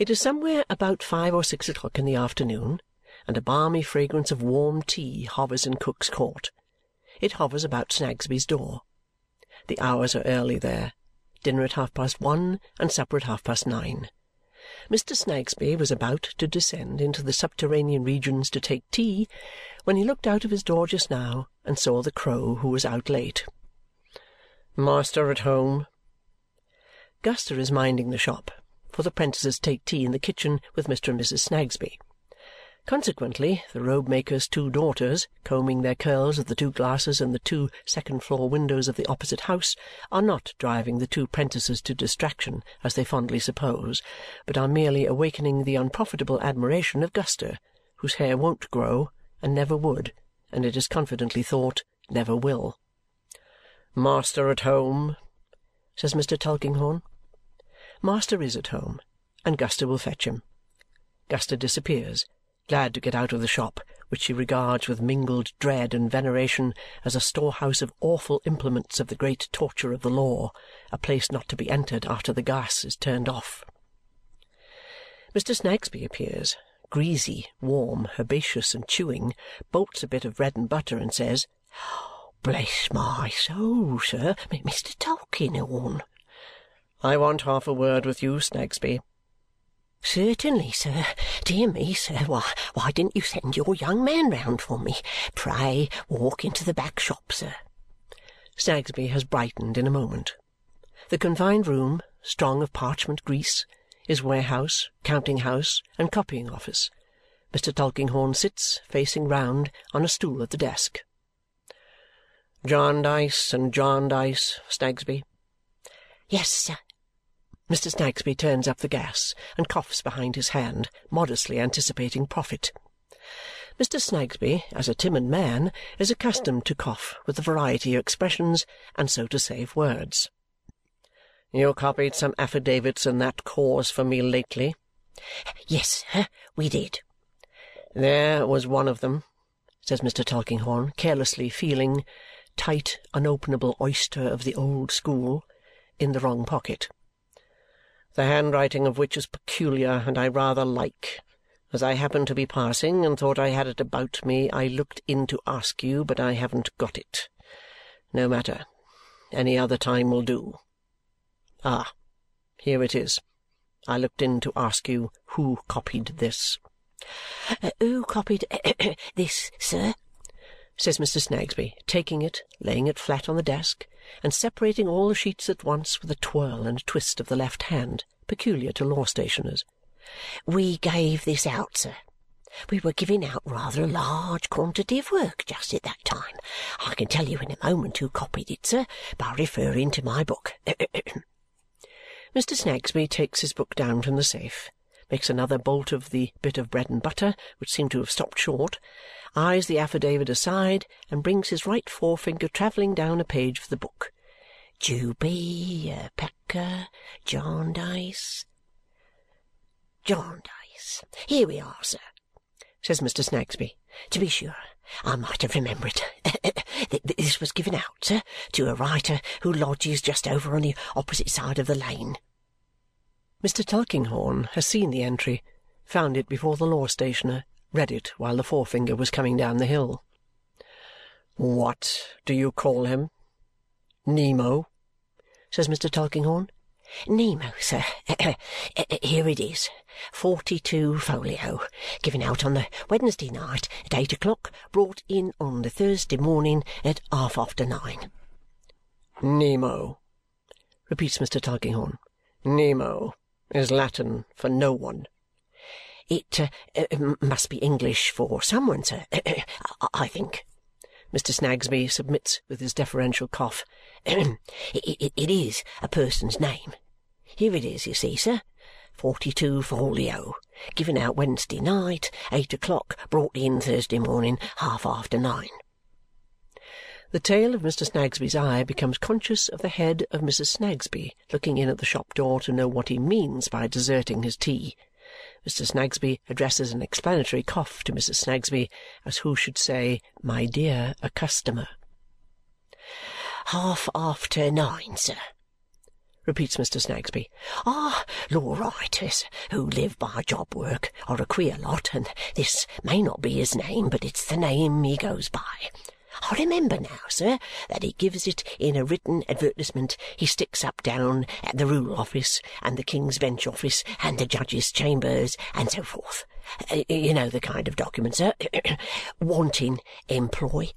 It is somewhere about five or six o'clock in the afternoon, and a balmy fragrance of warm tea hovers in Cook's Court. It hovers about Snagsby's door. The hours are early there dinner at half past one, and supper at half past nine. Mr. Snagsby was about to descend into the subterranean regions to take tea when he looked out of his door just now and saw the crow who was out late. "Master at home?" Guster is minding the shop, for the 'prentices take tea in the kitchen with Mr. and Mrs. Snagsby. Consequently, the robe-maker's two daughters, combing their curls at the two glasses in the two second-floor windows of the opposite house, are not driving the two prentices to distraction, as they fondly suppose, but are merely awakening the unprofitable admiration of Guster, whose hair won't grow, and never would, and it is confidently thought never will. "Master at home?" says Mr. Tulkinghorn. Master is at home, and Guster will fetch him. Guster disappears glad to get out of the shop, which she regards with mingled dread and veneration as a storehouse of awful implements of the great torture of the law, a place not to be entered after the gas is turned off. Mr. Snagsby appears, greasy, warm, herbaceous, and chewing, bolts a bit of bread and butter, and says, "Bless my soul, sir, Mr. Tulkinghorn!" "I want half a word with you, Snagsby." "Certainly, sir. Dear me, sir, why, why didn't you send your young man round for me? Pray walk into the back shop, sir." Snagsby has brightened in a moment. The confined room, strong of parchment grease, is warehouse, counting-house, and copying office. Mr. Tulkinghorn sits, facing round, on a stool at the desk. "Jarndyce and Jarndyce, Snagsby?" "Yes, sir. Mr. Snagsby turns up the gas and coughs behind his hand, modestly anticipating profit. Mr. Snagsby, as a timid man, is accustomed to cough with a variety of expressions and so to save words. "You copied some affidavits in that cause for me lately?" "Yes, sir, we did." "There was one of them," says Mr. Tulkinghorn, carelessly feeling tight, unopenable oyster of the old school in the wrong pocket the handwriting of which is peculiar and I rather like. As I happened to be passing and thought I had it about me, I looked in to ask you, but I haven't got it. No matter. Any other time will do. Ah! Here it is. I looked in to ask you who copied this. Uh, who copied this, sir? says Mr. Snagsby, taking it, laying it flat on the desk, and separating all the sheets at once with a twirl and a twist of the left hand, peculiar to law-stationers. "We gave this out, sir. We were giving out rather a large quantity of work just at that time. I can tell you in a moment who copied it, sir, by referring to my book." Mr. Snagsby takes his book down from the safe, makes another bolt of the bit of bread and butter, which seemed to have stopped short, eyes the affidavit aside, and brings his right forefinger travelling down a page of the book. Jewby, Pecker, Jarndyce. Jarndyce. Here we are, sir, says Mr. Snagsby. To be sure, I might have remembered. this was given out, sir, to a writer who lodges just over on the opposite side of the lane. Mr. Tulkinghorn has seen the entry, found it before the law-stationer, read it while the forefinger was coming down the hill. "What do you call him? Nemo?" says Mr. Tulkinghorn. Nemo, sir. Here it is. Forty-two folio. Given out on the Wednesday night at eight o'clock. Brought in on the Thursday morning at half after nine. Nemo, repeats Mr. Tulkinghorn. Nemo is Latin for no one. It uh, uh, must be English for some one, sir, I think. Mr. Snagsby submits with his deferential cough. it, it, it is a person's name. Here it is, you see, sir. Forty-two folio. Given out Wednesday night, eight o'clock. Brought in Thursday morning, half after nine. The tail of Mr. Snagsby's eye becomes conscious of the head of Mrs. Snagsby looking in at the shop door to know what he means by deserting his tea. Mr. Snagsby addresses an explanatory cough to Mrs. Snagsby, as who should say, "My dear, a customer." "Half after nine, sir," repeats Mr. Snagsby. Ah, law writers who live by job work are a queer lot, and this may not be his name, but it's the name he goes by. I remember now, sir, that he gives it in a written advertisement he sticks up down at the Rule Office and the King's Bench Office and the Judges' Chambers and so forth. Uh, you know the kind of document, sir. Wanting employ.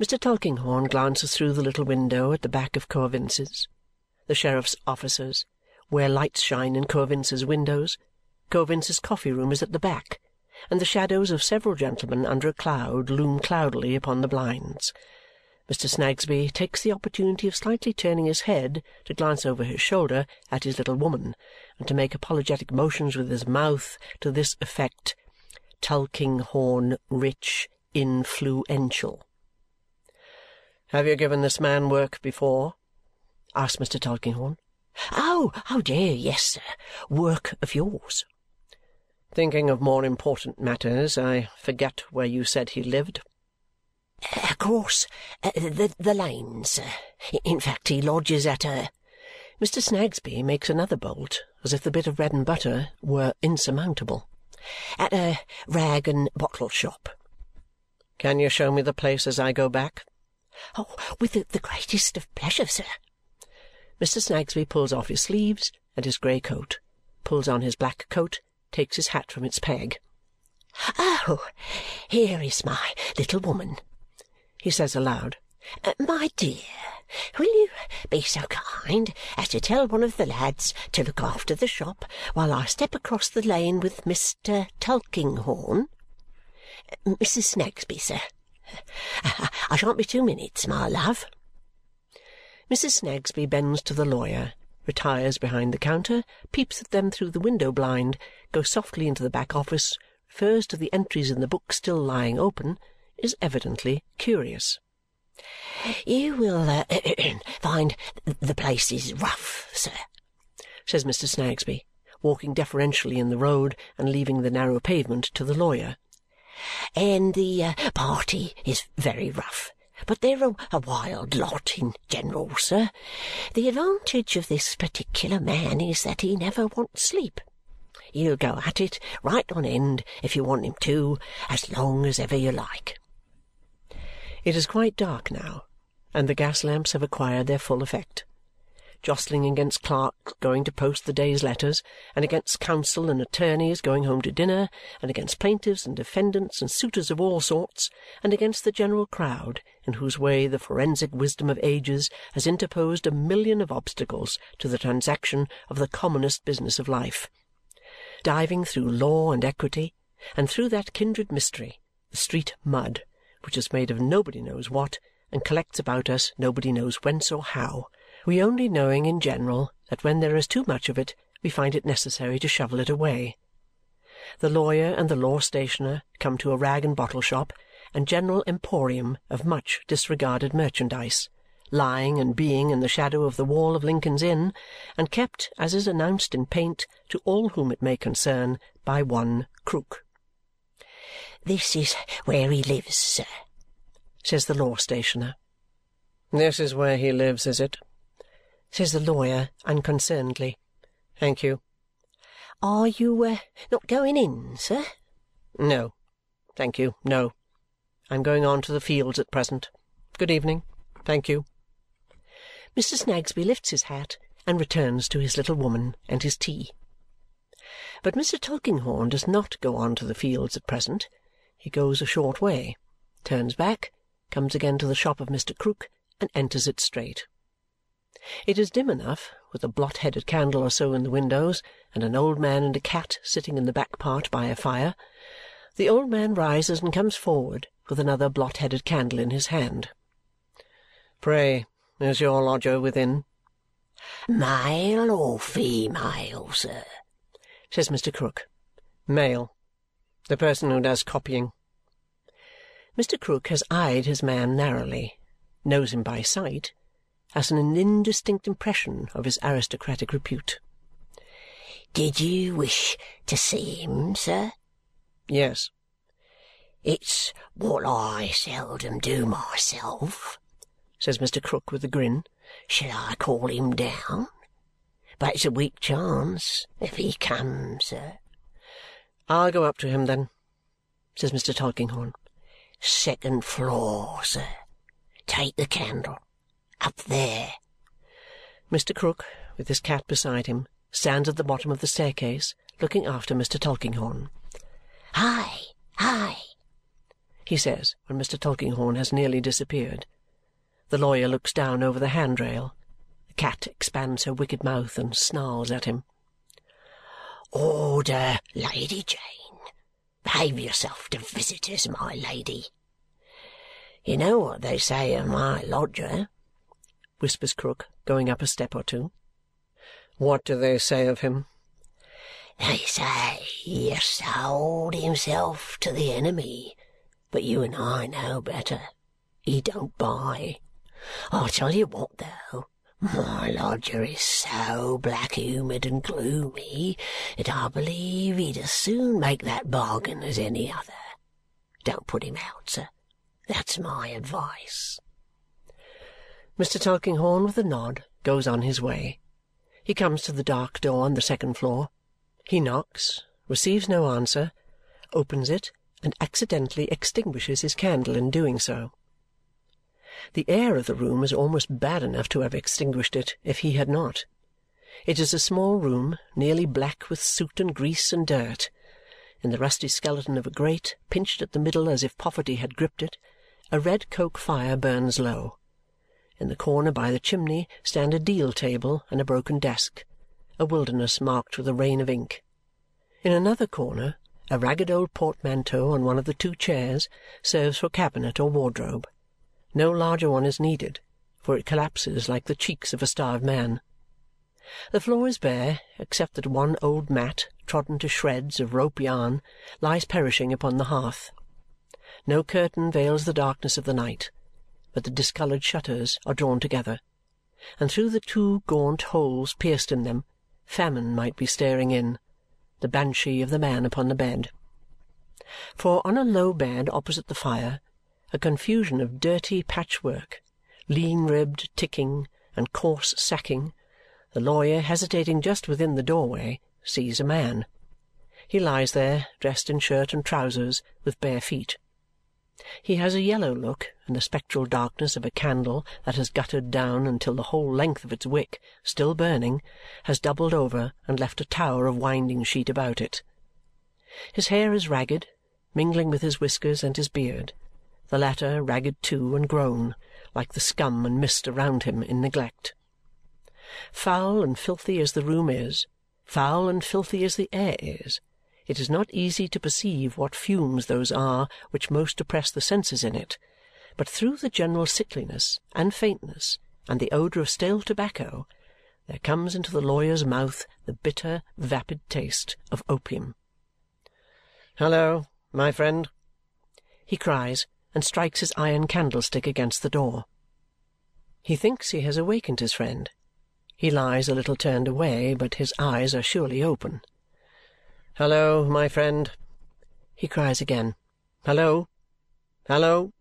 Mr. Tulkinghorn glances through the little window at the back of Coavinses. The sheriff's officers, where lights shine in Coavinses' windows. Coavinses' coffee room is at the back, and the shadows of several gentlemen under a cloud loom cloudily upon the blinds. Mr. Snagsby takes the opportunity of slightly turning his head to glance over his shoulder at his little woman and to make apologetic motions with his mouth to this effect, Tulkinghorn rich influential. "Have you given this man work before?" asked Mr. Tulkinghorn. "Oh, oh dear, yes, sir. Work of yours." "Thinking of more important matters, I forget where you said he lived." "Across uh, the the lane, sir. In fact, he lodges at a Mr. Snagsby makes another bolt, as if the bit of bread and butter were insurmountable. At a rag and bottle shop. "Can you show me the place as I go back?" "Oh, with the greatest of pleasure, sir." Mr. Snagsby pulls off his sleeves and his grey coat, pulls on his black coat, takes his hat from its peg. "Oh, here is my little woman," he says aloud. Uh, "My dear, will you be so kind as to tell one of the lads to look after the shop while I step across the lane with Mr. Tulkinghorn? Uh, Mrs. Snagsby, sir. Uh, I shan't be two minutes, my love." Mrs. Snagsby bends to the lawyer, retires behind the counter, peeps at them through the window blind, goes softly into the back office, refers to the entries in the book still lying open, is evidently curious. "You will uh, find the place is rough, sir," says Mr. Snagsby, walking deferentially in the road and leaving the narrow pavement to the lawyer and the uh, party is very rough. But they're a, wild lot in general, sir. The advantage of this particular man is that he never wants sleep. He'll go at it right on end if you want him to, as long as ever you like. It is quite dark now, and the gas lamps have acquired their full effect jostling against clerks going to post the day's letters, and against counsel and attorneys going home to dinner, and against plaintiffs and defendants and suitors of all sorts, and against the general crowd, in whose way the forensic wisdom of ages has interposed a million of obstacles to the transaction of the commonest business of life. Diving through law and equity, and through that kindred mystery, the street mud, which is made of nobody knows what, and collects about us nobody knows whence or how, we only knowing in general that when there is too much of it we find it necessary to shovel it away. The lawyer and the law stationer come to a rag and bottle shop and general emporium of much disregarded merchandise, lying and being in the shadow of the wall of Lincoln's Inn, and kept, as is announced in paint to all whom it may concern, by one Krook. "This is where he lives, sir," says the law stationer. This is where he lives, is it? Says the lawyer unconcernedly. Thank you. Are you uh, not going in, sir? No. Thank you, no. I'm going on to the fields at present. Good evening. Thank you. Mr. Snagsby lifts his hat and returns to his little woman and his tea. But Mr. Tulkinghorn does not go on to the fields at present. He goes a short way, turns back, comes again to the shop of Mr. Krook, and enters it straight. It is dim enough, with a blot headed candle or so in the windows, and an old man and a cat sitting in the back part by a fire. The old man rises and comes forward with another blot headed candle in his hand. Pray, is your lodger within? Male or female, sir? says Mr. Krook. Male. The person who does copying. Mr. Krook has eyed his man narrowly, knows him by sight, has an indistinct impression of his aristocratic repute. Did you wish to see him, sir? Yes. It's what I seldom do myself, says Mr. Krook with a grin, Shall I call him down? But it's a weak chance if he comes, sir. I'll go up to him, then, says Mr. Tulkinghorn. Second floor, sir. Take the candle. Up there. Mr. Krook, with his cat beside him, stands at the bottom of the staircase, looking after Mr. Tulkinghorn. Hi, hi, he says when Mr. Tulkinghorn has nearly disappeared. The lawyer looks down over the handrail. The cat expands her wicked mouth and snarls at him. Order, Lady Jane. Behave yourself to visitors, my lady. You know what they say of my lodger? Whispers Krook, going up a step or two. What do they say of him? They say he has sold himself to the enemy, but you and I know better. He don't buy. I'll tell you what, though. My lodger is so black-humoured and gloomy that I believe he'd as soon make that bargain as any other. Don't put him out, sir. That's my advice. Mr. Tulkinghorn, with a nod, goes on his way. He comes to the dark door on the second floor. He knocks, receives no answer, opens it, and accidentally extinguishes his candle in doing so. The air of the room is almost bad enough to have extinguished it if he had not. It is a small room, nearly black with soot and grease and dirt. In the rusty skeleton of a grate, pinched at the middle as if poverty had gripped it, a red coke fire burns low. In the corner by the chimney stand a deal table and a broken desk, a wilderness marked with a rain of ink. In another corner, a ragged old portmanteau on one of the two chairs serves for cabinet or wardrobe. No larger one is needed, for it collapses like the cheeks of a starved man. The floor is bare, except that one old mat, trodden to shreds of rope yarn, lies perishing upon the hearth. No curtain veils the darkness of the night, but the discoloured shutters are drawn together, and through the two gaunt holes pierced in them, famine might be staring in, the banshee of the man upon the bed. For on a low bed opposite the fire a confusion of dirty patchwork, lean-ribbed ticking, and coarse sacking, the lawyer, hesitating just within the doorway, sees a man. He lies there, dressed in shirt and trousers, with bare feet. He has a yellow look, and the spectral darkness of a candle that has guttered down until the whole length of its wick, still burning, has doubled over and left a tower of winding sheet about it. His hair is ragged, mingling with his whiskers and his beard the latter ragged too and grown, like the scum and mist around him in neglect. Foul and filthy as the room is, foul and filthy as the air is, it is not easy to perceive what fumes those are which most oppress the senses in it, but through the general sickliness and faintness and the odour of stale tobacco, there comes into the lawyer's mouth the bitter, vapid taste of opium. "Hallo, my friend!" he cries and strikes his iron candlestick against the door. He thinks he has awakened his friend. He lies a little turned away, but his eyes are surely open. "Hallo, my friend!" he cries again. "Hallo! Hallo!"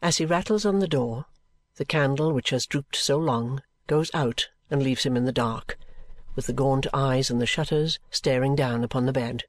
As he rattles on the door, the candle which has drooped so long goes out and leaves him in the dark, with the gaunt eyes and the shutters staring down upon the bed.